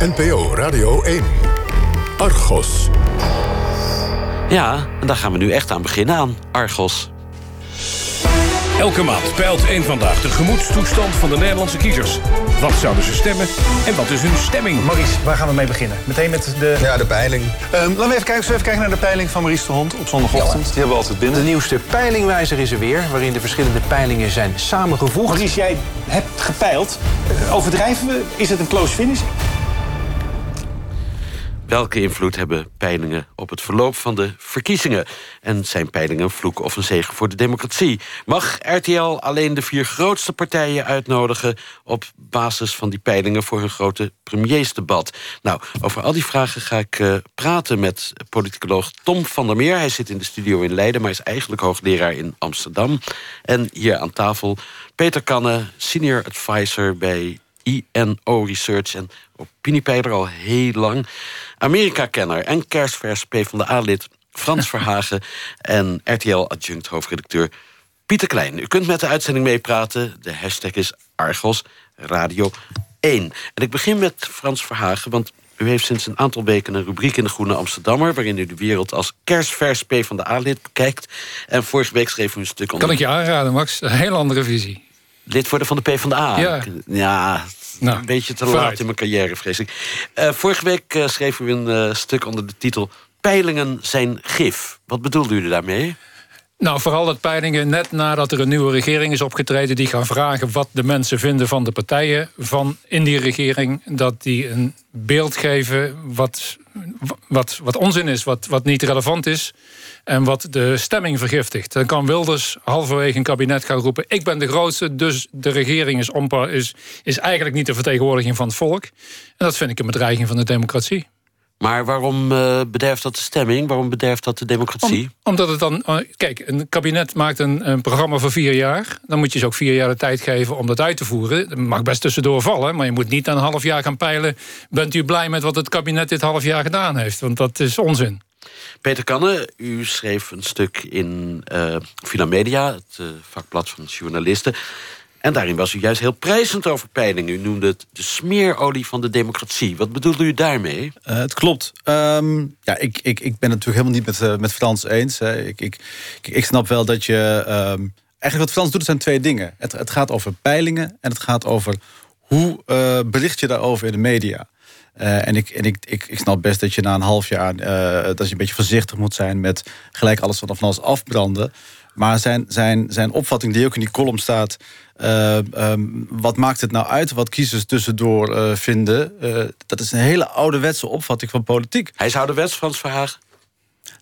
NPO Radio 1. Argos. Ja, en daar gaan we nu echt aan beginnen aan Argos. Elke maand peilt één vandaag de gemoedstoestand van de Nederlandse kiezers. Wat zouden ze stemmen en wat is hun stemming? Maurice, waar gaan we mee beginnen? Meteen met de... Ja, de peiling. Ehm, laten we even kijken, we even kijken naar de peiling van Maurice de Hond op zondagochtend. Die hebben we altijd binnen. De nieuwste peilingwijzer is er weer, waarin de verschillende peilingen zijn samengevoegd. Maurice, jij hebt gepeild. Eh, Overdrijven we? Is het een close finish? Welke invloed hebben peilingen op het verloop van de verkiezingen? En zijn peilingen een vloek of een zegen voor de democratie? Mag RTL alleen de vier grootste partijen uitnodigen... op basis van die peilingen voor hun grote premiersdebat? Nou, over al die vragen ga ik eh, praten met politicoloog Tom van der Meer. Hij zit in de studio in Leiden, maar is eigenlijk hoogleraar in Amsterdam. En hier aan tafel Peter Kanne, senior advisor bij INO Research en opiniepeiler al heel lang. Amerika-kenner en kerstvers PvdA-lid Frans Verhagen... en RTL-adjunct hoofdredacteur Pieter Klein. U kunt met de uitzending meepraten. De hashtag is Argos Radio 1. En ik begin met Frans Verhagen, want... U heeft sinds een aantal weken een rubriek in de Groene Amsterdammer... waarin u de wereld als kerstvers PvdA-lid bekijkt. En vorige week schreef u een stuk onder... Kan ik je aanraden, Max? Een heel andere visie. Lid worden van de PvdA? Ja. Ja, Nou, een beetje te vooruit. laat in mijn carrière, vrees ik. Eh, vorige week uh, schreef u een uh, stuk onder de titel... Peilingen zijn gif. Wat bedoelde u daarmee? Nou, vooral dat peilingen net nadat er een nieuwe regering is opgetreden... die gaan vragen wat de mensen vinden van de partijen van in die regering... dat die een beeld geven wat, wat, wat onzin is, wat, wat niet relevant is... en wat de stemming vergiftigt. Dan kan Wilders halverwege een kabinet gaan roepen... ik ben de grootste, dus de regering is, is, is eigenlijk niet de vertegenwoordiging van het volk. En dat vind ik een bedreiging van de democratie. Maar waarom uh, bederft dat de stemming? Waarom bederft dat de democratie? Om, omdat het dan... Uh, kijk, een kabinet maakt een, een, programma voor vier jaar. Dan moet je ze ook vier jaar de tijd geven om dat uit te voeren. Dat mag best tussendoor vallen, maar je moet niet een half jaar gaan peilen... bent u blij met wat het kabinet dit half jaar gedaan heeft? Want dat is onzin. Peter Kanne, u schreef een stuk in uh, Villa Media... het vakblad van journalisten... En daarin was u juist heel prijzend over peilingen. U noemde het de smeerolie van de democratie. Wat bedoelde u daarmee? Uh, het klopt. Um, ja, ik, ik, ik ben het natuurlijk helemaal niet met, uh, met Frans eens. Hè. Ik, ik, ik snap wel dat je... Um, eigenlijk wat Frans doet, zijn twee dingen. Het, het gaat over peilingen en het gaat over... hoe uh, bericht je daarover in de media. En ik, en ik, ik, ik snap best dat je na een half jaar... Dat je een beetje voorzichtig moet zijn met gelijk alles van alles afbranden. Maar zijn, zijn, zijn opvatting die ook in die column staat... Uh, um, wat maakt het nou uit wat kiezers tussendoor uh, vinden? Uh, dat is een hele ouderwetse opvatting van politiek. Hij is ouderwets, Frans Verhaag?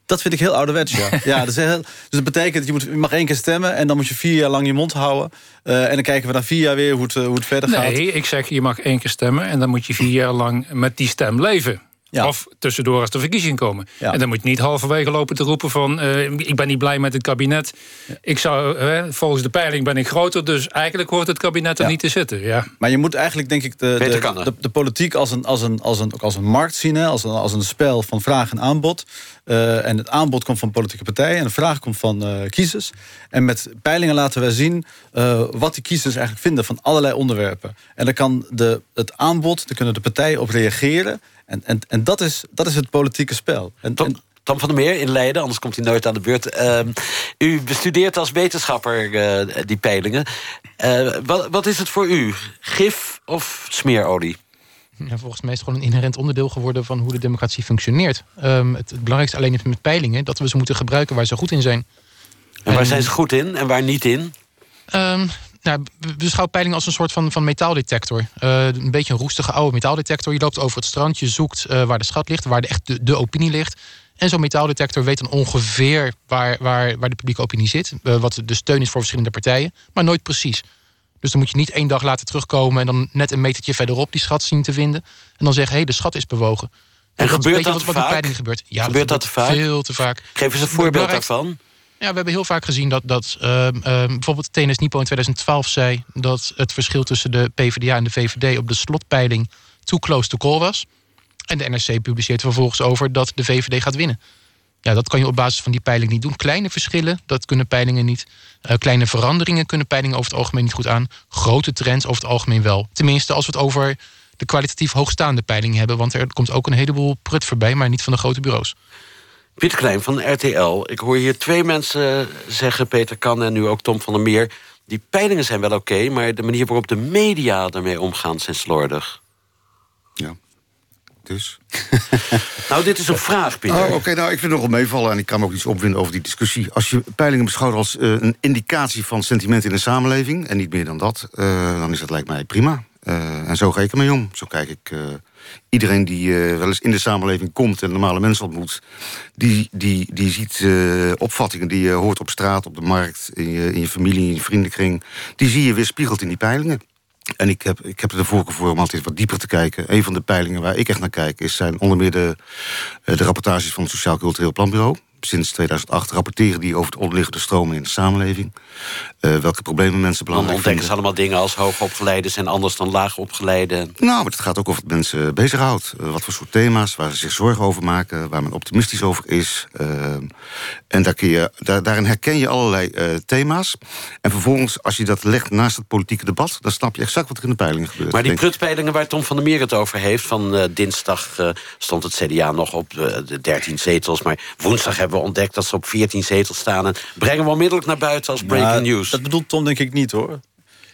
Dat vind ik heel ouderwets, ja. ja dat is heel, dus dat betekent dat je, moet, je mag één keer stemmen... en dan moet je vier jaar lang je mond houden. en dan kijken we na vier jaar weer hoe het, hoe het verder nee, gaat. Nee, ik zeg je mag één keer stemmen... en dan moet je vier jaar lang met die stem leven. Ja. Of tussendoor als de verkiezingen komen. Ja. En dan moet je niet halverwege lopen te roepen van... Uh, ik ben niet blij met het kabinet. Ja. Ik zou, uh, volgens de peiling ben ik groter... dus eigenlijk hoort het kabinet er niet te zitten. Ja. Maar je moet eigenlijk denk ik de, de, de, de politiek als een, als, een, als, een, als een markt zien... Hè? Als, een, als een spel van vraag en aanbod. Uh, en het aanbod komt van politieke partijen... en de vraag komt van kiezers. En met peilingen laten wij zien... wat die kiezers eigenlijk vinden van allerlei onderwerpen. En dan kan de, het aanbod, daar kunnen de partijen op reageren... En, en, en dat, is, dat is het politieke spel. En, Tom, en, Tom van der Meer in Leiden, anders komt hij nooit aan de beurt. Uh, u bestudeert als wetenschapper die peilingen. Wat, wat is het voor u? Gif of smeerolie? Volgens mij is het gewoon een inherent onderdeel geworden van hoe de democratie functioneert. Um, het, het, belangrijkste alleen is met peilingen dat we ze moeten gebruiken waar ze goed in zijn. En waar en, zijn ze goed in en waar niet in? Um, nou, beschouw peiling als een soort van, van metaaldetector. Uh, een beetje een roestige oude metaaldetector. Je loopt over het strand, je zoekt uh, waar de schat ligt, waar de, echt de, de opinie ligt. En zo'n metaaldetector weet dan ongeveer waar, waar, waar de publieke opinie zit. Uh, wat de steun is voor verschillende partijen, maar nooit precies. Dus dan moet je niet één dag laten terugkomen en dan net een metertje verderop die schat zien te vinden. En dan zeggen, hé, hey, de schat is bewogen. En, gebeurt dat, wat, wat in peiling gebeurt? Ja, gebeurt dat, vaak? Veel te vaak. Geef eens een voorbeeld daarvan. Ja, we hebben heel vaak gezien dat, dat uh, uh, bijvoorbeeld TNS Nipo in 2012 zei... dat het verschil tussen de PvdA en de VVD op de slotpeiling... too close to call was. En de NRC publiceert vervolgens over dat de VVD gaat winnen. Ja, dat kan je op basis van die peiling niet doen. Kleine verschillen, dat kunnen peilingen niet. Uh, kleine veranderingen kunnen peilingen over het algemeen niet goed aan. Grote trends over het algemeen wel. Tenminste, als we het over de kwalitatief hoogstaande peilingen hebben. Want er komt ook een heleboel prut voorbij, maar niet van de grote bureaus. Pieter Klein van RTL. Ik hoor hier twee mensen zeggen, Peter Kan en nu ook Tom van der Meer... die peilingen zijn wel oké, maar de manier waarop de media ermee omgaan zijn slordig. Ja. Dus. nou, dit is een vraag, Pieter. Oh, Oké, nou, ik vind het nogal meevallen en ik kan me ook iets opwinden over die discussie. Als je peilingen beschouwt als uh, een indicatie van sentiment in de samenleving... en niet meer dan dat, uh, dan is dat lijkt mij prima. Uh, en zo ga ik ermee om. Zo kijk ik... iedereen die wel eens in de samenleving komt en normale mensen ontmoet... die, die, die ziet opvattingen die je hoort op straat, op de markt... In je, in je familie, in je vriendenkring... die zie je weer spiegeld in die peilingen. En ik heb, ik heb er de voorkeur voor om altijd wat dieper te kijken. Een van de peilingen waar ik echt naar kijk... Is, zijn onder meer de, de rapportages van het Sociaal Cultureel Planbureau sinds 2008 rapporteren die over de onderliggende stromen in de samenleving. Uh, welke problemen mensen belangrijk Dan ontdekken ze allemaal dingen als hoogopgeleiden zijn anders dan laagopgeleiden. Nou, maar het gaat ook over wat mensen bezighoudt. Uh, wat voor soort thema's, waar ze zich zorgen over maken, waar men optimistisch over is. Uh, en daar kun je, daar, daarin herken je allerlei thema's. En vervolgens, als je dat legt naast het politieke debat, dan snap je exact wat er in de peilingen gebeurt. Maar die prutpeilingen waar Tom van der Meer het over heeft, van dinsdag stond het CDA nog op de 13 zetels, maar woensdag hebben we ontdekt dat ze op 14 zetels staan. En brengen we onmiddellijk naar buiten als breaking Nou, news. Dat bedoelt Tom denk ik niet hoor.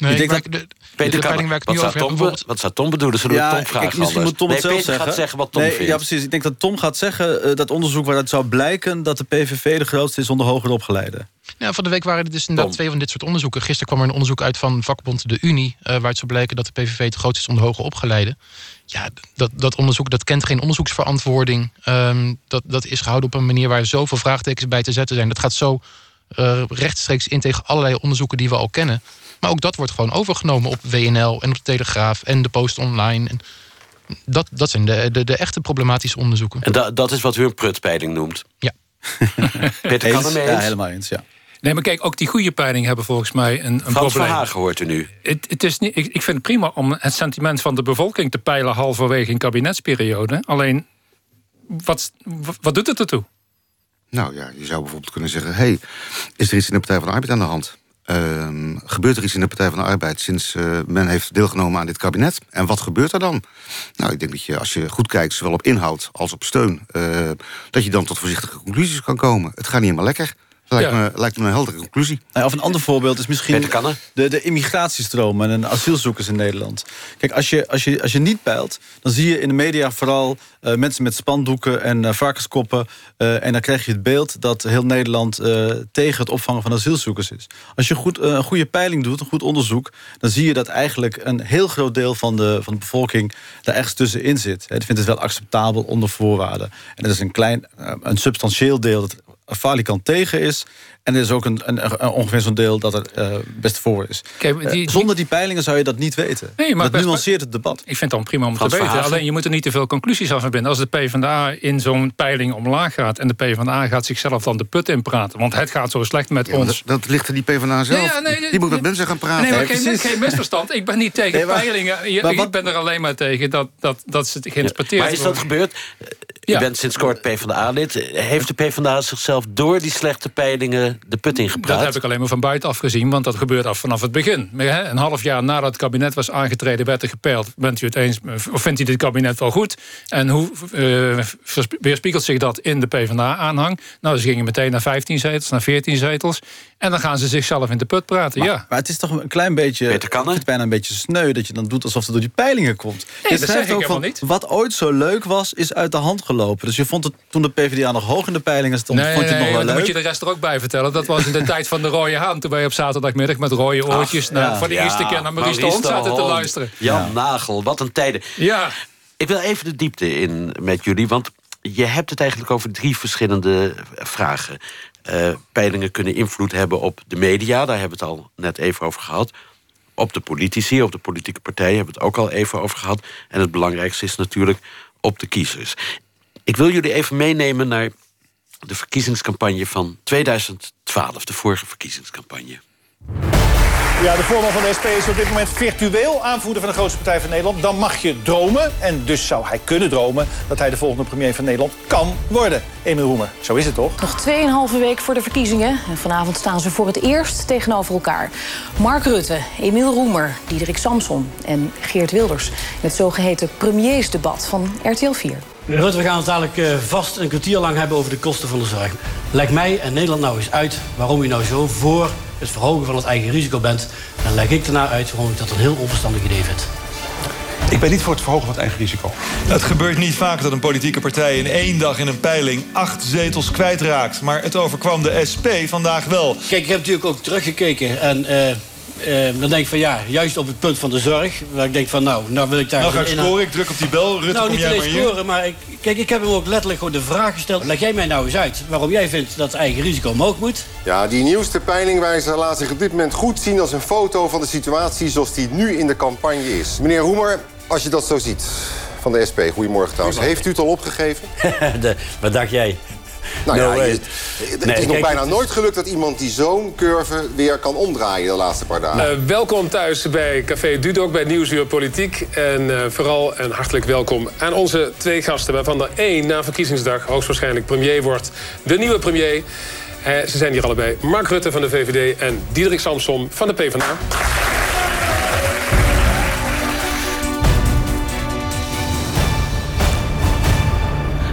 Nee, ik denk dat- de, de, Peter de Kan- peiling waar ik het nu over Tom, wat zou Tom bedoelen? Zullen we Ja, Tom vragen kijk, misschien moet Tom nee, het zelf Peter zeggen. gaat zeggen wat Tom nee, vindt. Ja, precies. Ik denk dat Tom gaat zeggen eh, dat onderzoek waaruit zou blijken... dat de PVV de grootste is onder hoger opgeleiden. Ja, van de week waren er dus inderdaad Tom. twee van dit soort onderzoeken. Gisteren kwam er een onderzoek uit van vakbond De Unie... eh, waaruit zou blijken dat de PVV het grootste is onder hoger opgeleiden. Ja, dat, dat onderzoek dat kent geen onderzoeksverantwoording. Ehm, dat, dat is gehouden op een manier waar zoveel vraagtekens bij te zetten zijn. Dat gaat zo eh, rechtstreeks in tegen allerlei onderzoeken die we al kennen. Maar ook dat wordt gewoon overgenomen op WNL en op de Telegraaf en de Post Online. En dat, dat zijn de, de, de echte problematische onderzoeken. En da- dat is wat u een prutpeiling noemt. Ja. Peter kan Eens? Ja, helemaal eens, ja. Nee, maar kijk, ook die goede peilingen hebben volgens mij een, een Frans probleem. Verhagen hoort u nu. Het, het is niet, ik, ik vind het prima om het sentiment van de bevolking te peilen halverwege een kabinetsperiode. Alleen, wat, wat doet het ertoe? Nou ja, je zou bijvoorbeeld kunnen zeggen... hey, is er iets in de Partij van de Arbeid aan de hand? Ehm, gebeurt er iets in de Partij van de Arbeid sinds eh, men heeft deelgenomen aan dit kabinet? En wat gebeurt er dan? Nou, ik denk dat je als je goed kijkt, zowel op inhoud als op steun... eh, dat je dan tot voorzichtige conclusies kan komen. Het gaat niet helemaal lekker. Lijkt, Ja. me, lijkt me een heldere conclusie. Nou, Of een ander voorbeeld is misschien de, de immigratiestromen en asielzoekers in Nederland. Kijk, als je, als, je, als je niet peilt, dan zie je in de media vooral eh, mensen met spandoeken en eh, varkenskoppen. eh, en dan krijg je het beeld dat heel Nederland eh, tegen het opvangen van asielzoekers is. Als je goed, een goede peiling doet, een goed onderzoek, dan zie je dat eigenlijk een heel groot deel van de, van de bevolking daar ergens tussenin zit. Hè, Die vindt het wel acceptabel onder voorwaarden. En dat is een klein, een substantieel deel dat falikant tegen is. En er is ook een, een, een- ongeveer zo'n deel dat er eh, best voor is. Kijk, die- Eh, die- zonder die peilingen zou je dat niet weten. Nee, maar dat best- nuanceert het debat. Ik vind het dan prima om Frans te weten. Verhagen? Alleen je moet er niet te veel conclusies aan verbinden. Als de PvdA in zo'n peiling omlaag gaat... en de PvdA gaat zichzelf dan de put in praten... want het gaat zo slecht met Ja, ons... dat, dat ligt er die PvdA zelf. Ja, ja, nee, die moet met mensen gaan praten. Nee, maar geen, misverstand. Ik ben niet tegen Nee, maar- peilingen. Je- maar wat- Ik ben er alleen maar tegen dat, dat, dat ze geïnterpreteerd Maar is dat gebeurd? Ja. bent sinds kort PvdA-lid. Heeft de PvdA zichzelf door die slechte peilingen de put ingepraat? Dat heb ik alleen maar van buitenaf gezien, want dat gebeurt af vanaf het begin. Een half jaar nadat het kabinet was aangetreden, werd er gepeild. Bent u het eens, of vindt u dit kabinet wel goed? En hoe eh, weerspiegelt zich dat in de PvdA-aanhang? Nou, ze gingen meteen naar 15 zetels, naar 14 zetels. En dan gaan ze zichzelf in de put praten, ja. Maar het is toch een klein beetje. Het bijna een beetje sneu dat je dan doet alsof het door die peilingen komt. je dat zeg ik ook van, niet. Wat ooit zo leuk was, is uit de hand gelopen. Dus je vond het toen de PvdA nog hoog in de peilingen stond, Nee, vond je het nee, nog wel dan leuk. moet je de rest er ook bij vertellen. Dat was in de tijd van de rode haan. Toen wij op zaterdagmiddag met rode oortjes... naar, ja. voor de eerste keer naar Maurice de Hond zaten te luisteren. Jan Nagel, wat een tijden. Ja, Ik wil even de diepte in met jullie, want je hebt het eigenlijk over drie verschillende vragen. Eh, peilingen kunnen invloed hebben op de media, daar hebben we het al net even over gehad. Op de politici, op de politieke partijen hebben we het ook al even over gehad. En het belangrijkste is natuurlijk op de kiezers. Ik wil jullie even meenemen naar de verkiezingscampagne van 2012, de vorige verkiezingscampagne. Ja, de voorman van de SP is op dit moment virtueel aanvoerder van de grootste partij van Nederland. Dan mag je dromen, en dus zou hij kunnen dromen... dat hij de volgende premier van Nederland kan worden. Emil Roemer, zo is het toch? Nog 2,5 week voor de verkiezingen. En vanavond staan ze voor het eerst tegenover elkaar. Mark Rutte, Emiel Roemer, Diederik Samson en Geert Wilders. In het zogeheten premiersdebat van RTL 4. Rutte, we gaan het dadelijk eh, vast een kwartier lang hebben over de kosten van de zorg. Leg mij en Nederland nou eens uit waarom u nou zo voor het verhogen van het eigen risico bent. Dan leg ik daarna uit waarom ik dat een heel onverstandig idee vind. Ik ben niet voor het verhogen van het eigen risico. Het gebeurt niet vaak dat een politieke partij in één dag in een peiling acht zetels kwijtraakt. Maar het overkwam de SP vandaag wel. Kijk, ik heb natuurlijk ook teruggekeken en... Uh, uh, dan denk ik van ja, juist op het punt van de zorg. Waar ik denk van nou, nou wil ik daar... Nou ga ik scoren, ik druk op die bel. Rutte, nou, niet alleen maar scoren, maar ik, kijk, ik heb hem ook letterlijk gewoon de vraag gesteld. Leg jij mij nou eens uit waarom jij vindt dat het eigen risico omhoog moet? Ja, die nieuwste peilingwijzer laat zich op dit moment goed zien als een foto van de situatie zoals die nu in de campagne is. Meneer Roemer, als je dat zo ziet van de SP, goedemorgen trouwens. Heeft u het al opgegeven? de, wat dacht jij? Nou No ja, way. je- het Nee, is nog kijk, bijna nooit gelukt dat iemand die zo'n curve weer kan omdraaien de laatste paar dagen. Eh, welkom thuis bij Café Dudok bij Nieuwsuur Politiek. En eh, vooral en hartelijk welkom aan onze twee gasten... waarvan er één na verkiezingsdag hoogstwaarschijnlijk premier wordt. De nieuwe premier. Eh, ze zijn hier allebei. Mark Rutte van de VVD en Diederik Samsom van de PvdA.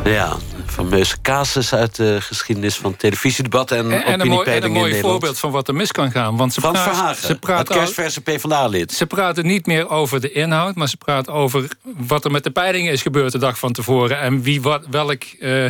Ja, fameuze casus uit de geschiedenis van televisiedebatten en, En, en een mooi, en een mooi voorbeeld van wat er mis kan gaan. Want ze Van praten, Verhagen, ze het kerstverse PvdA-lid. ze praten niet meer over de inhoud, maar ze praten over wat er met de peilingen is gebeurd de dag van tevoren. En wie wat, welk, eh,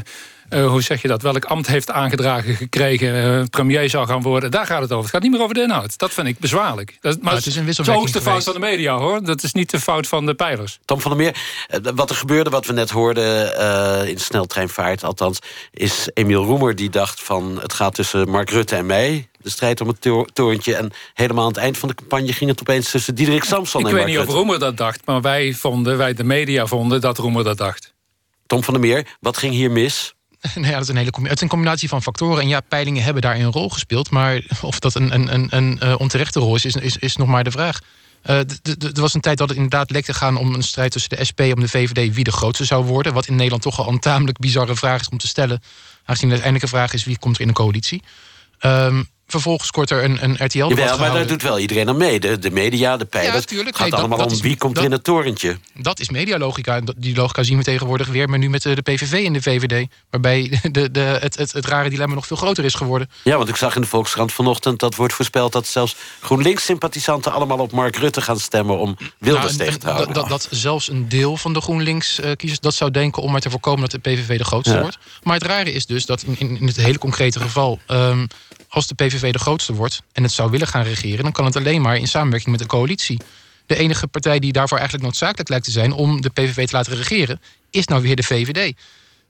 hoe zeg je dat, welk ambt heeft aangedragen gekregen, eh, premier zou gaan worden. Daar gaat het over. Het gaat niet meer over de inhoud. Dat vind ik bezwaarlijk. Dat, maar Nou, het is een zo wisselwerking is de fout van de media hoor. Dat is niet de fout van de pijlers. Tom van der Meer, eh, wat er gebeurde, wat we net hoorden eh, in sneltreinvaart... althans, is Emiel Roemer die dacht van... het gaat tussen Mark Rutte en mij, de strijd om het to- torentje... en helemaal aan het eind van de campagne ging het opeens tussen Diederik Samson Ik en weet Mark niet of. Roemer dat dacht, maar wij vonden, wij de media vonden dat Roemer dat dacht. Tom van der Meer, wat ging hier mis? Nou ja, dat is een hele het is een combinatie van factoren. En ja, peilingen hebben daarin een rol gespeeld. Maar of dat een, een, een, een eh, onterechte rol is, is, is, nog maar de vraag. D- er was een tijd dat het inderdaad leek te gaan om een strijd tussen de SP en de VVD wie de grootste zou worden. Wat in Nederland toch al een tamelijk bizarre vraag is om te stellen. Aangezien de uiteindelijke vraag is wie komt er in de coalitie. Ehm, vervolgens kort er een, een RTL Jawel, maar daar doet wel iedereen aan mee. De, de media, de pijlers. Ja, tuurlijk. Het gaat Nee, allemaal dat om is- wie komt er in het torentje. Dat is medialogica. Die logica zien we tegenwoordig weer, maar nu met eh, de PVV en de VVD. Waarbij de, de, het, het, het rare dilemma nog veel groter is geworden. Ja, want ik zag in de Volkskrant vanochtend... dat wordt voorspeld dat zelfs GroenLinks-sympathisanten... allemaal op Mark Rutte gaan stemmen om Wilders Nou, en- tegen te en houden. Dat, dat, dat zelfs een deel van de GroenLinks-kiezers dat zou denken... om maar te voorkomen dat de PVV de grootste Ja. wordt. Maar het rare is dus dat in, in, in het hele concrete geval... ehm, als de PVV de grootste wordt en het zou willen gaan regeren... dan kan het alleen maar in samenwerking met de coalitie. De enige partij die daarvoor eigenlijk noodzakelijk lijkt te zijn... om de PVV te laten regeren, is nou weer de VVD.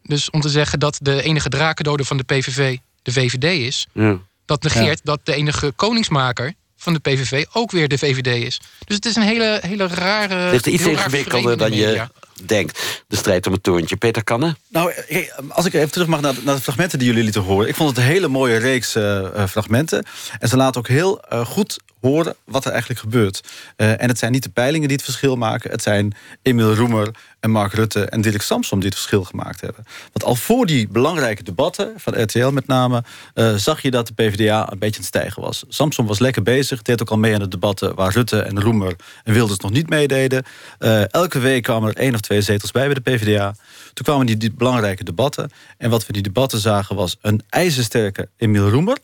Dus om te zeggen dat de enige drakendoder van de PVV de VVD is... Ja. dat negeert dat de enige koningsmaker van de PVV ook weer de VVD is. Dus het is een hele, hele rare... Het ligt iets ingewikkelder dan je. Denkt. De strijd om het torentje. Peter Kannen? Nou, als ik even terug mag naar de, fragmenten die jullie lieten horen. Ik vond het een hele mooie reeks eh, eh, fragmenten. En ze laten ook heel eh, goed horen wat er eigenlijk gebeurt. En het zijn niet de peilingen die het verschil maken. Het zijn Emil Roemer en Mark Rutte en Dirk Samsom die het verschil gemaakt hebben. Want al voor die belangrijke debatten, van RTL met name... zag je dat de PvdA een beetje aan het stijgen was. Samsom was lekker bezig, deed ook al mee aan de debatten... waar Rutte en Roemer en Wilders nog niet meededen. Elke week kwamen er één of twee zetels bij bij de PvdA. Toen kwamen die, belangrijke debatten. En wat we die debatten zagen was een ijzersterke Emiel Roemer...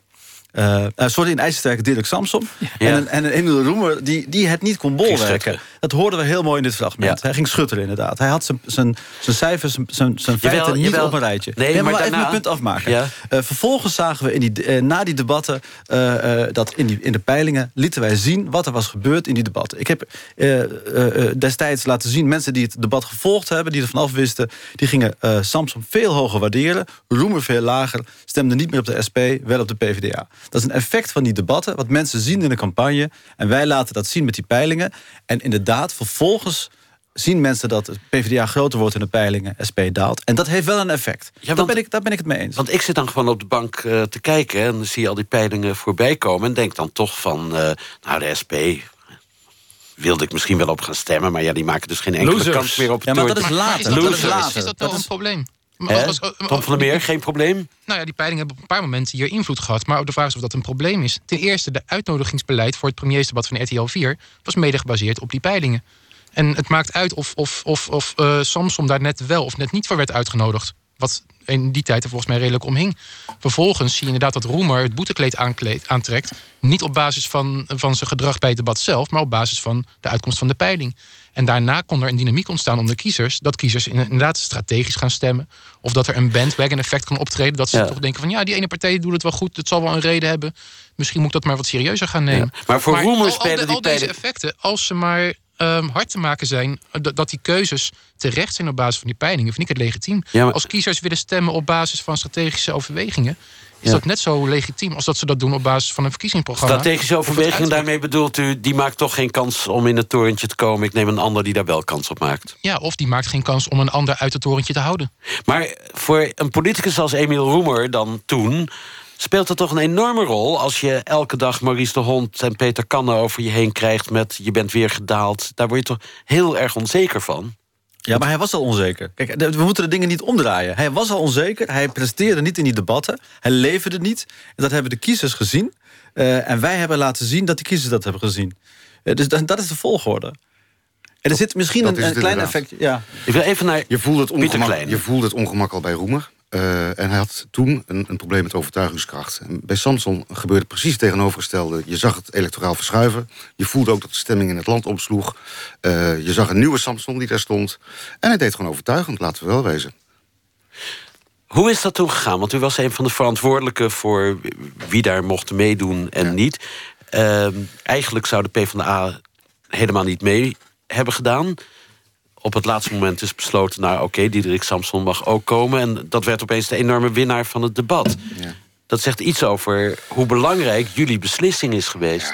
Eh, sorry, een ijzersterke Dirk Samsom. En, een, en een Emiel Roemer die, die het niet kon bolwerken. Dat hoorden we heel mooi in dit fragment. Ja. Hij ging schutteren inderdaad. Hij had zijn- zijn zijn cijfers, zijn- zijn Jawel, feiten niet jawel. op een rijtje. Nee, maar, maar even mijn punt afmaken. Ja. Eh, vervolgens zagen we in die, na die debatten... dat in, die, in de peilingen lieten wij zien wat er was gebeurd in die debatten. Ik heb destijds laten zien... mensen die het debat gevolgd hebben, die er vanaf wisten... die gingen Samson veel hoger waarderen. Roemer veel lager. Stemden niet meer op de SP, wel op de PvdA. Dat is een effect van die debatten, wat mensen zien in de campagne. En wij laten dat zien met die peilingen. En inderdaad, vervolgens zien mensen dat de PvdA groter wordt in de peilingen, SP daalt. En dat heeft wel een effect. want- daar, ben ik, daar ben ik het mee eens. Want ik zit dan gewoon op de bank eh, te kijken... en dan zie je al die peilingen voorbij komen... en denk dan toch van, eh, nou, de SP... wilde ik misschien wel op gaan stemmen... maar ja, die maken dus geen enkele Losers. kans meer op het Ja, maar dat is Maar later. is dat, Losers. is, later. is dat Dat wel is- een probleem? Maar Tom van der Meer, geen probleem? Nou ja, die peilingen hebben op een paar momenten hier invloed gehad. Maar de vraag is of dat een probleem is. Ten eerste, de uitnodigingsbeleid voor het premiersdebat van RTL 4... was mede gebaseerd op die peilingen. En het maakt uit of, of, of, of eh, Samsom daar net wel of net niet voor werd uitgenodigd. Wat in die tijd er volgens mij redelijk omhing. Vervolgens zie je inderdaad dat Roemer het boetekleed aankleed, aantrekt. Niet op basis van, van zijn gedrag bij het debat zelf... maar op basis van de uitkomst van de peiling. En daarna kon er een dynamiek ontstaan onder kiezers... dat kiezers inderdaad strategisch gaan stemmen. Of dat er een bandwagon effect kan optreden. Dat ze Ja. toch denken van ja, die ene partij doet het wel goed. Het zal wel een reden hebben. Misschien moet ik dat maar wat serieuzer gaan nemen. Maar voor Roemer al, al, de- al deze effecten, als ze maar ehm, hard te maken zijn... eh, dat, die keuzes terecht zijn op basis van die peilingen... vind ik het legitiem. Ja, maar- Als kiezers willen stemmen op basis van strategische overwegingen... is Ja. dat net zo legitiem als dat ze dat doen op basis van een verkiezingsprogramma. Strategische Of het overweging, uiterlijk. daarmee bedoelt u... die maakt toch geen kans om in het torentje te komen. Ik neem een ander die daar wel kans op maakt. Ja, of die maakt geen kans om een ander uit het torentje te houden. Maar voor een politicus als Emiel Roemer dan toen... speelt het toch een enorme rol als je elke dag Maurice de Hond en Peter Kannen over je heen krijgt met je bent weer gedaald. Daar word je toch heel erg onzeker van. Ja, maar hij was al onzeker. Kijk, we moeten de dingen niet omdraaien. Hij was al onzeker, hij presteerde niet in die debatten. Hij leverde niet. En dat hebben de kiezers gezien. Eh, en wij hebben laten zien dat de kiezers dat hebben gezien. Eh, dus dat, dat is de volgorde. En er zit misschien dat een, klein inderdaad. effect... Ja. Ik wil even naar Je voelde het ongemak, je voelde het ongemak al bij Roemer. Eh, en hij had toen een, een probleem met overtuigingskracht. En bij Samson gebeurde precies het tegenovergestelde. Je zag het electoraal verschuiven. Je voelde ook dat de stemming in het land omsloeg. Eh, je zag een nieuwe Samson die daar stond. En hij deed gewoon overtuigend, laten we wel wezen. Hoe is dat toen gegaan? Want u was een van de verantwoordelijken voor wie daar mocht meedoen en niet. Ehm, eigenlijk zou de PvdA helemaal niet mee hebben gedaan. Op het laatste moment is besloten, nou oké, Diederik Samson mag ook komen. En dat werd opeens de enorme winnaar van het debat. Dat zegt iets over hoe belangrijk jullie beslissing is geweest.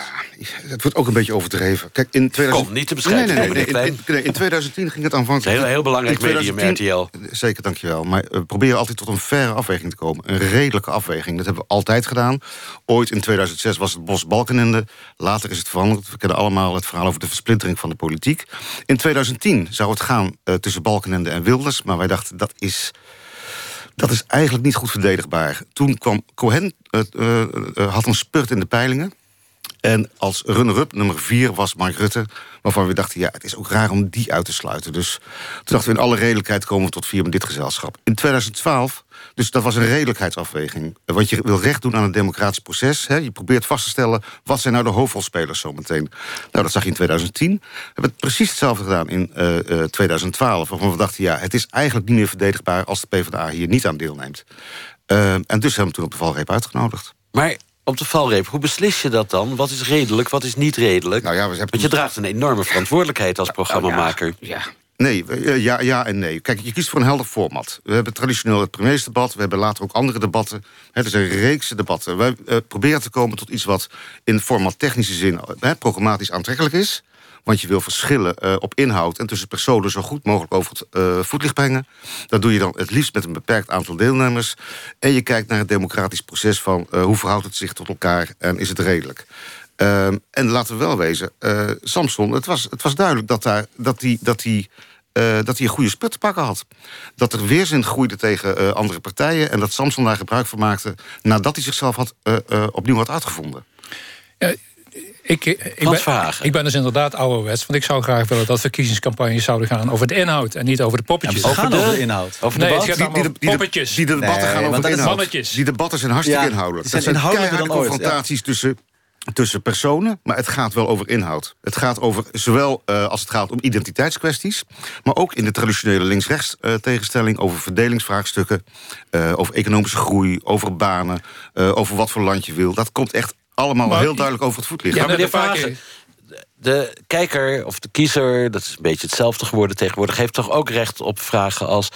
Het wordt ook een beetje overdreven. Kijk, in 2000... Kom, niet te bescheiden, Nee, nee, nee, in, in- in 2010 ging het aanvankelijk... Het is een heel- heel belangrijk In 2010 medium, Zeker, dankjewel. Maar we proberen altijd tot een faire afweging te komen. Een redelijke afweging. Dat hebben we altijd gedaan. Ooit in 2006 was het Bos Balkenende. Later is het veranderd. We kennen allemaal het verhaal over de versplintering van de politiek. In 2010 zou het gaan eh, tussen Balkenende en Wilders. Maar wij dachten, dat is... Dat is eigenlijk niet goed verdedigbaar. Toen kwam Cohen, eh, eh, eh, had een spurt in de peilingen. En als runner-up nummer vier was Mark Rutte... waarvan we dachten, ja, het is ook raar om die uit te sluiten. Dus toen dachten we, in alle redelijkheid komen we tot vier met dit gezelschap. In 2012, dus dat was een redelijkheidsafweging. Want je wil recht doen aan het democratisch proces. Hè. Je probeert vast te stellen, wat zijn nou de hoofdrolspelers zometeen. Nou, dat zag je in 2010. We hebben het precies hetzelfde gedaan in eh, eh, 2012. Waarvan we dachten, ja, het is eigenlijk niet meer verdedigbaar... als de PvdA hier niet aan deelneemt. Eh, en dus hebben we toen op de valreep uitgenodigd. Maar op de valreep, hoe beslis je dat dan? Wat is redelijk, wat is niet redelijk? Nou ja, we hebben Want je draagt een enorme verantwoordelijkheid als programmamaker. Ja. Nee, eh, ja, ja en nee. Kijk, je kiest voor een helder format. We hebben traditioneel het premiersdebat. We hebben later ook andere debatten. Het is een reeks debatten. Wij eh, proberen te komen tot iets wat in format technische zin... eh, programmatisch aantrekkelijk is. Want je wil verschillen eh, op inhoud en tussen personen... zo goed mogelijk over het eh, voetlicht brengen. Dat doe je dan het liefst met een beperkt aantal deelnemers. En je kijkt naar het democratisch proces van... eh, hoe verhoudt het zich tot elkaar en is het redelijk. Ehm, en laten we wel wezen, Samson, het was, het was duidelijk dat hij dat die, dat die, dat hij een goede sput te pakken had. Dat er weerzin groeide tegen andere partijen... en dat Samson daar gebruik van maakte... nadat hij zichzelf had, opnieuw had uitgevonden. Ik, ik, ben, ik ben dus inderdaad ouderwets. Want ik zou graag willen dat verkiezingscampagnes zouden gaan over de inhoud en niet over de poppetjes. Ja, ze gaan over de inhoud. Over nee, de het gaat Die- over die- die- poppetjes. Die debatten gaan over inhoud. Mannetjes. Die debatten zijn hartstikke Ja, inhoudelijk. zijn dat zijn inhoudelijker keiharde dan ooit, confrontaties tussen, tussen personen... maar het gaat wel over inhoud. Het gaat over, zowel eh, als het gaat om identiteitskwesties... maar ook in de traditionele links-rechts eh, tegenstelling... over verdelingsvraagstukken, eh, over economische groei... over banen, eh, over wat voor land je wil. Dat komt echt allemaal Maar- heel duidelijk over het voetlicht. Ja, meneer Verhagen, de kijker of de kiezer, dat is een beetje hetzelfde geworden tegenwoordig, heeft toch ook recht op vragen als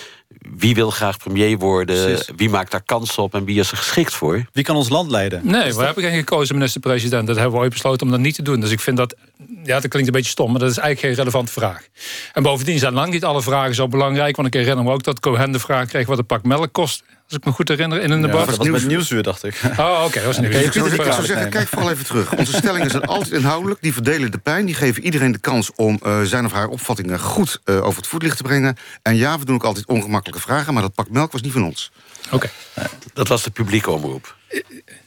wie wil graag premier worden, Precies. wie maakt daar kans op en wie is er geschikt voor? Wie kan ons land leiden? Nee, we hebben geen gekozen minister-president. Dat hebben we ooit besloten om dat niet te doen. Dus ik vind dat, ja, dat klinkt een beetje stom, maar dat is eigenlijk geen relevante vraag. En bovendien zijn lang niet alle vragen zo belangrijk. Want ik herinner me ook dat Cohen de vraag kreeg wat een pak melk kost. Als ik me goed herinner, in een Ja, debat. dat was met nieuwsuur, dacht ik. Oh, oké, dat was nieuws. Ik zou, ik zou zeggen, kijk vooral even terug. Onze stellingen zijn altijd inhoudelijk. Die verdelen de pijn. Die geven iedereen de kans om eh, zijn of haar opvattingen goed eh, over het voetlicht te brengen. En ja, we doen ook altijd ongemakkelijke vragen. Maar dat pak melk was niet van ons. Oké. Dat was de publieke omroep.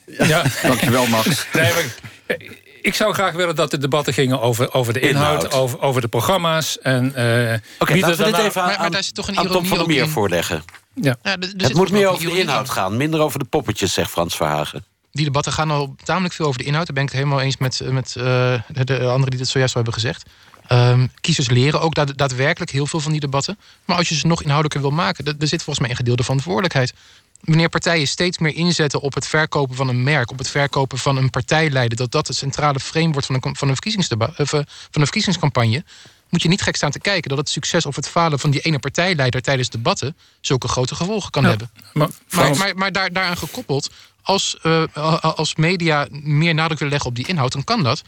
Ja. Dankjewel, Max. Nee, maar, eh, ik zou graag willen dat de debatten gingen over, over de inhoud, Inhoud. Over, over de programma's. En, eh Oké, wie laten we dit even aan, maar- maar daar zit toch een aan Tom ironie van der Meer in. voorleggen. Ja. Het moet meer over de inhoud gaan, minder over de poppetjes, zegt Frans Verhagen. Die debatten gaan al tamelijk veel over de inhoud. Daar ben ik het helemaal eens met, met eh, de, de anderen die het zojuist al hebben gezegd. Ehm, kiezers leren ook daad- daadwerkelijk heel veel van die debatten. Maar als je ze nog inhoudelijker wil maken, er zit volgens mij een gedeelde verantwoordelijkheid. Wanneer partijen steeds meer inzetten op het verkopen van een merk, op het verkopen van een partijleider, dat dat het centrale frame wordt van een, van een, verkiezingsdeba- of, eh, van een verkiezingscampagne, moet je niet gek staan te kijken dat het succes of het falen van die ene partijleider tijdens debatten zulke grote gevolgen kan Ja, hebben. Maar, Maar, maar, maar daar, daaraan gekoppeld, als, eh, als media meer nadruk willen leggen op die inhoud, dan kan dat.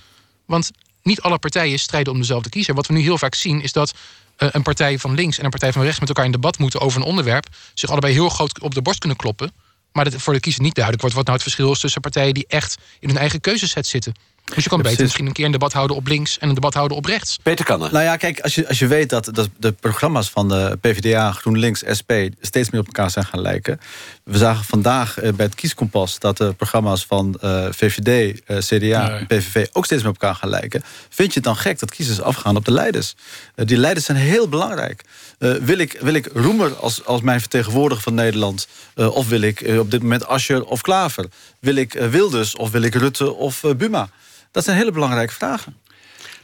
Want niet alle partijen strijden om dezelfde kiezer. Wat we nu heel vaak zien, is dat eh, een partij van links en een partij van rechts met elkaar in debat moeten over een onderwerp, zich allebei heel groot op de borst kunnen kloppen. Maar dat voor de kiezer niet duidelijk wordt wat nou het verschil is tussen partijen die echt in hun eigen keuzeset zitten. Dus je kan beter misschien een keer een debat houden op links en een debat houden op rechts. Peter Kannen. Nou ja, kijk, als je, als je weet dat, dat de programma's van de PvdA, GroenLinks, SP... steeds meer op elkaar zijn gaan lijken. We zagen vandaag eh, bij het kieskompas... dat de programma's van eh, VVD, eh, CDA Nee. en PVV ook steeds meer op elkaar gaan lijken. Vind je het dan gek dat kiezers afgaan op de leiders? Die leiders zijn heel belangrijk. Eh, wil, ik, wil ik Roemer als, als mijn vertegenwoordiger van Nederland... eh, of wil ik op dit moment Ascher of Klaver? Wil ik Wilders of wil ik Rutte of eh, Buma? Dat zijn hele belangrijke vragen.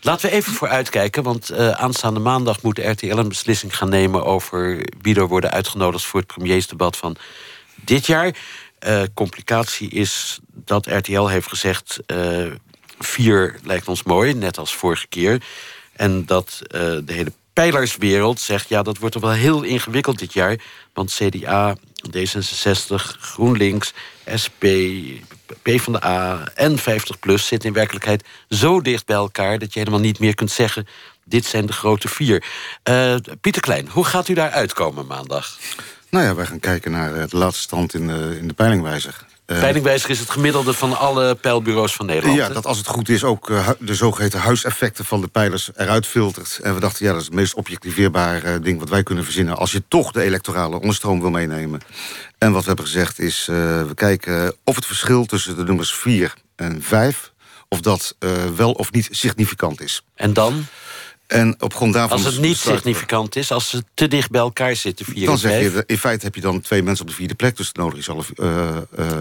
Laten we even vooruitkijken, want eh, aanstaande maandag moet RTL een beslissing gaan nemen over wie er worden uitgenodigd voor het premiersdebat van dit jaar. Eh, complicatie is dat RTL heeft gezegd: eh, vier lijkt ons mooi, net als vorige keer. En dat de hele pijlerswereld zegt: ja, dat wordt toch wel heel ingewikkeld dit jaar. Want CDA, D66, GroenLinks, SP, PvdA en 50PLUS zitten in werkelijkheid zo dicht bij elkaar dat je helemaal niet meer kunt zeggen: dit zijn de grote vier. Eh, Pieter Klein, hoe gaat u daar uitkomen maandag? Nou ja, wij gaan kijken naar eh, de laatste stand in de, in de peilingwijzer. Eh, Peilingwijzer is het gemiddelde van alle peilbureaus van Nederland. Ja, dat als het goed is ook eh, de zogeheten huiseffecten van de pijlers eruit filtert. En we dachten, ja, dat is het meest objectiveerbare eh, ding wat wij kunnen verzinnen... als je toch de electorale onderstroom wil meenemen. En wat we hebben gezegd is, we kijken of het verschil tussen de nummers 4 en 5... of dat wel of niet significant is. En dan? En op grond daarvan... Als het niet significant is, als ze te dicht bij elkaar zitten, vier Dan zeg je, in feite heb je dan twee mensen op de vierde plek... dus nodig is alle,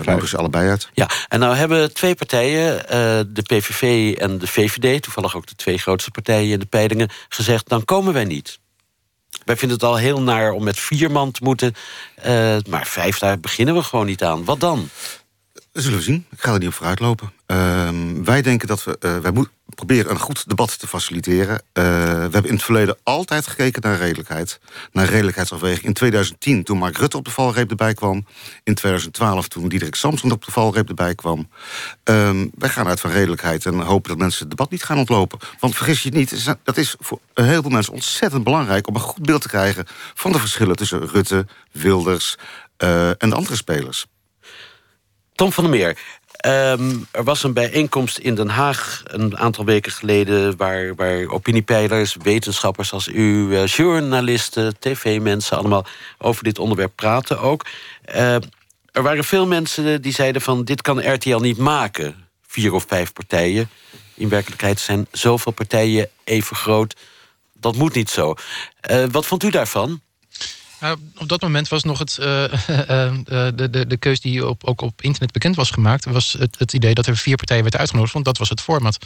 nodigen ze allebei uit. Ja, en nou hebben twee partijen, eh, de PVV en de VVD... toevallig ook de twee grootste partijen in de peilingen... gezegd, dan komen wij niet. Wij vinden het al heel naar om met vier man te moeten. maar vijf, daar beginnen we gewoon niet aan. Wat dan? Zullen we zien. Ik ga er niet op vooruit lopen. Ehm, wij denken dat we... eh, wij moeten proberen een goed debat te faciliteren. Eh, we hebben in het verleden altijd gekeken naar redelijkheid. Naar redelijkheidsafweging. In 2010, toen Mark Rutte op de valreep erbij kwam. In 2012, toen Diederik Samson op de valreep erbij kwam. Ehm, wij gaan uit van redelijkheid en hopen dat mensen het debat niet gaan ontlopen. Want vergis je niet, dat is voor een heleboel mensen ontzettend belangrijk... om een goed beeld te krijgen van de verschillen tussen Rutte, Wilders... eh, en de andere spelers. Tom van der Meer, ehm, er was een bijeenkomst in Den Haag een aantal weken geleden... waar, waar opiniepeilers, wetenschappers als u, eh, journalisten, tv-mensen... allemaal over dit onderwerp praten ook. Eh, er waren veel mensen die zeiden van... dit kan RTL niet maken, vier of vijf partijen. In werkelijkheid zijn zoveel partijen even groot. Dat moet niet zo. Eh, wat vond u daarvan? Nou, op dat moment was nog het, eh, eh, eh, de, de, de keus die op, ook op internet bekend was gemaakt... was het, het idee dat er vier partijen werden uitgenodigd, want dat was het format.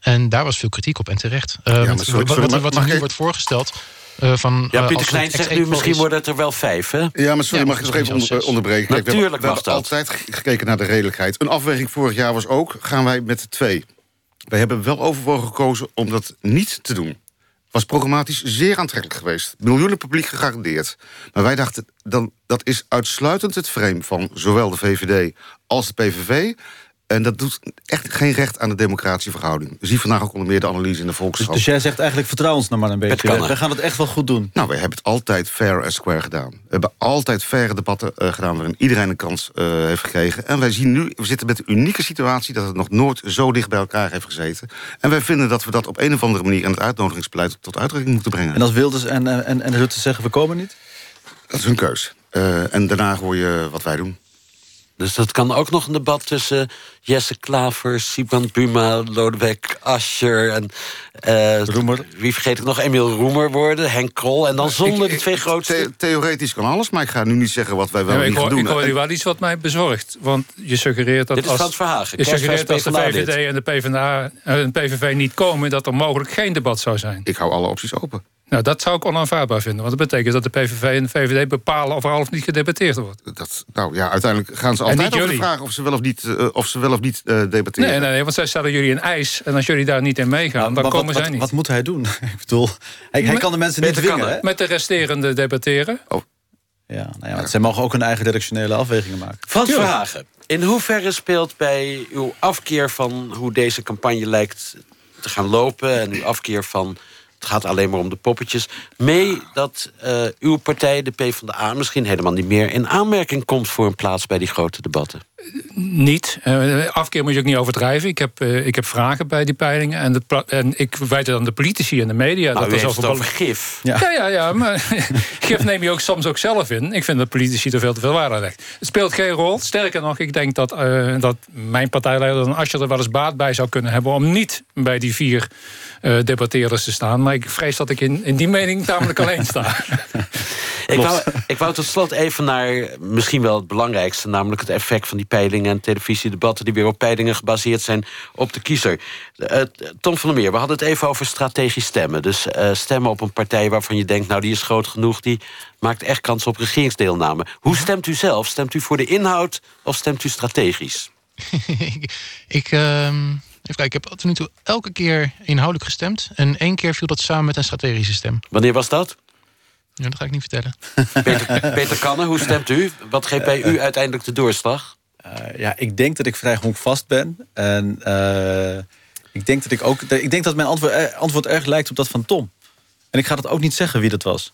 En daar was veel kritiek op en terecht. Eh, maar want sorry, wat, sorry, wat, er nu ik- wordt voorgesteld... eh, van, Ja, eh, Pieter als Klein zegt nu, misschien is- worden het er wel vijf, hè? Ja, maar sorry, Ja, mag ik nog even onder- onderbreken? Kijk, we hebben- Natuurlijk we mag hebben dat. altijd gekeken naar de redelijkheid. Een afweging vorig jaar was ook, gaan wij met de twee? Wij hebben wel overwogen gekozen om dat niet te doen. Was programmatisch zeer aantrekkelijk geweest. Miljoenen publiek gegarandeerd. Maar wij dachten, dan, dat is uitsluitend het frame van zowel de VVD als de PVV. En dat doet echt geen recht aan de democratische verhouding. We zien vandaag ook onder meer de analyse in de Dus, Volkskrant. dus jij zegt eigenlijk vertrouw ons nou maar een beetje. We gaan het echt wel goed doen. Nou, wij hebben het altijd fair en square gedaan. We hebben altijd faire debatten eh, gedaan... waarin iedereen een kans eh, heeft gekregen. En wij zien nu, we zitten met de unieke situatie... dat het nog nooit zo dicht bij elkaar heeft gezeten. En wij vinden dat we dat op een of andere manier... in het uitnodigingsbeleid tot uitdrukking moeten brengen. En als Wilders en, en, en Rutte zeggen we komen niet? Dat is hun keus. Eh, en daarna hoor je wat wij doen. Dus dat kan ook nog een debat tussen Jesse Klaver, Siban Buma, Lodewijk Asscher en eh, Roemer. Wie vergeet ik nog? Emiel Roemer worden, Henk Krol. En dan zonder de twee grootste. The- theoretisch kan alles, maar ik ga nu niet zeggen wat wij wel ik, niet hoor, doen. ik hoor nu wel iets wat mij bezorgt. Want je suggereert dat Dit is als, Verhagen, je suggereert dat kerstfeest de VVD en de PvdA en de PVV niet komen... dat er mogelijk geen debat zou zijn. Ik hou alle opties open. Nou, dat zou ik onaanvaardbaar vinden. Want dat betekent dat de PVV en de VVD bepalen... of er al of niet gedebatteerd wordt. Dat, nou ja, uiteindelijk gaan ze En altijd niet over de jullie. vraag of ze wel of niet, eh, of ze wel of niet eh, debatteren. Nee, nee, nee, want zij stellen jullie een eis. En als jullie daar niet in meegaan, dan Maar wat- komen zij wat, niet. Wat moet hij doen? ik bedoel, hij, kan de mensen niet kan, dwingen. hè? hè? Met de resterende debatteren. Ja, nou ja, want zij mogen ook hun eigen redactionele afwegingen maken. Frans Verhagen, in hoeverre speelt bij uw afkeer van hoe deze campagne lijkt te gaan lopen... en uw afkeer van het gaat alleen maar om de poppetjes... mee dat eh, uw partij, de PvdA, misschien helemaal niet meer... in aanmerking komt voor een plaats bij die grote debatten? Niet. Eh, afkeer moet je ook niet overdrijven. Ik heb, eh, ik heb vragen bij die peilingen. En, de en ik wijt het aan de politici en de media. Nou, u heeft zoveel het over bal- gif. Ja, ja, ja, maar gif neem je ook soms ook zelf in. Ik vind dat politici er veel te veel waarde aan legt. Het speelt geen rol. Sterker nog, ik denk dat, eh, dat mijn partijleider dan Asscher er wel eens baat bij zou kunnen hebben... om niet bij die vier eh debatteerders te staan. Maar ik vrees dat ik in, in die mening tamelijk alleen sta. Ik wou, ik wou tot slot even naar misschien wel het belangrijkste... namelijk het effect van die peilingen en televisiedebatten... die weer op peilingen gebaseerd zijn op de kiezer. Eh, Tom van der Meer, we hadden het even over strategisch stemmen. Dus eh, stemmen op een partij waarvan je denkt... nou, die is groot genoeg, die maakt echt kans op regeringsdeelname. Hoe stemt u zelf? Stemt u voor de inhoud of stemt u strategisch? Ik, ehm, even kijken, ik heb tot nu toe elke keer inhoudelijk gestemd. En één keer viel dat samen met een strategische stem. Wanneer was dat? Ja, dat ga ik niet vertellen. Peter, Peter Kanne, hoe stemt u? Wat geeft bij u uiteindelijk de doorslag? Eh, ja, ik denk dat ik vrij honkvast ben. En eh, ik denk dat ik ook. Ik denk dat mijn antwoord, eh, antwoord erg lijkt op dat van Tom. En ik ga dat ook niet zeggen wie dat was.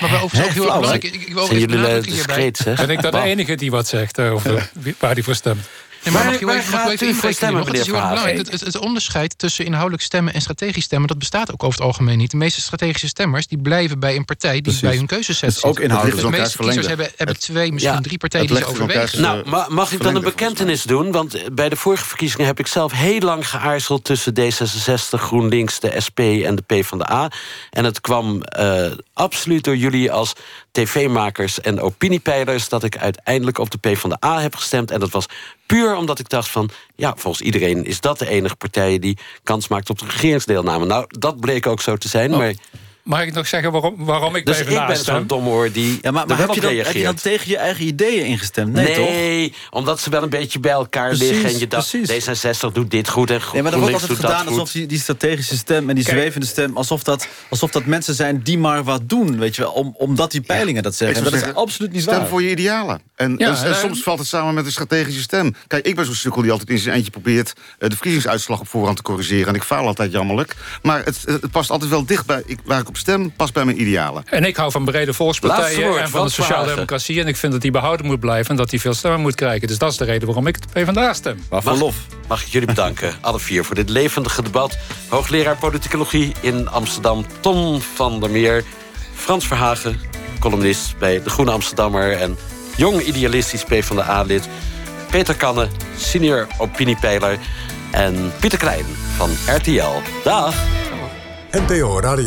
Maar bij overigens ook heel erg flauw, belangrijk. Ik, ik benadrukken eh, hierbij. discreet, zeg? Ben ik dan de enige die wat zegt over waar hij voor stemt? Nee, maar mag je even, mag u stemmen, het is heel erg meneer belangrijk. Het, het, het onderscheid tussen inhoudelijk stemmen en strategisch stemmen... dat bestaat ook over het algemeen niet. De meeste strategische stemmers die blijven bij een partij... die Precies. bij hun keuzeset Dat is ook inhoudelijk. De meeste kiezers hebben, hebben twee, misschien Ja, drie partijen die ze overwegen. Nou, ma- mag ik dan een bekentenis doen? Want eh, bij de vorige verkiezingen heb ik zelf heel lang geaarzeld... tussen D66, GroenLinks, de SP en de PvdA. En het kwam eh, absoluut door jullie als tv-makers en opiniepeilers... dat ik uiteindelijk op de PvdA heb gestemd. En dat was puur omdat ik dacht van... ja, volgens iedereen is dat de enige partij... die kans maakt op de regeringsdeelname. Nou, dat bleek ook zo te zijn, maar... Mag ik nog zeggen waarom, waarom ik Dus PvdA ik ben stem? zo'n die Ja, maar, maar heb, je dan, heb je dan tegen je eigen ideeën ingestemd? Nee, toch? Nee, omdat ze wel een beetje bij elkaar Precies, liggen. En je dacht, precies. D66 doet dit goed en Nee, maar er wordt altijd dat gedaan goed. alsof die, die strategische stem en die Kijk. zwevende stem... Alsof dat, alsof dat mensen zijn die maar wat doen, weet je wel. Om, omdat die peilingen dat zeggen. En dat is absoluut niet Stem waar. voor je idealen. En, Ja, en- en eh, soms valt het samen met een strategische stem. Kijk, ik ben zo'n sukkel die altijd in zijn eentje probeert... eh, de verkiezingsuitslag op voorhand te corrigeren. En ik faal altijd jammerlijk. Maar het, het past altijd wel dicht bij... Ik, waar ik op stem, past bij mijn idealen. En ik hou van brede volkspartijen woord, en van de Frans Verhagen. sociaaldemocratie. En ik vind dat die behouden moet blijven en dat die veel stemmen moet krijgen. Dus dat is de reden waarom ik het PvdA stem. Maar lof. Mag ik jullie bedanken, alle vier, voor dit levendige debat. Hoogleraar politicologie in Amsterdam, Tom van der Meer. Frans Verhagen, columnist bij De Groene Amsterdammer... en jong idealistisch PvdA-lid. Peter Kanne, senior opiniepeiler. En Pieter Klein van RTL. Dag! NPO Radio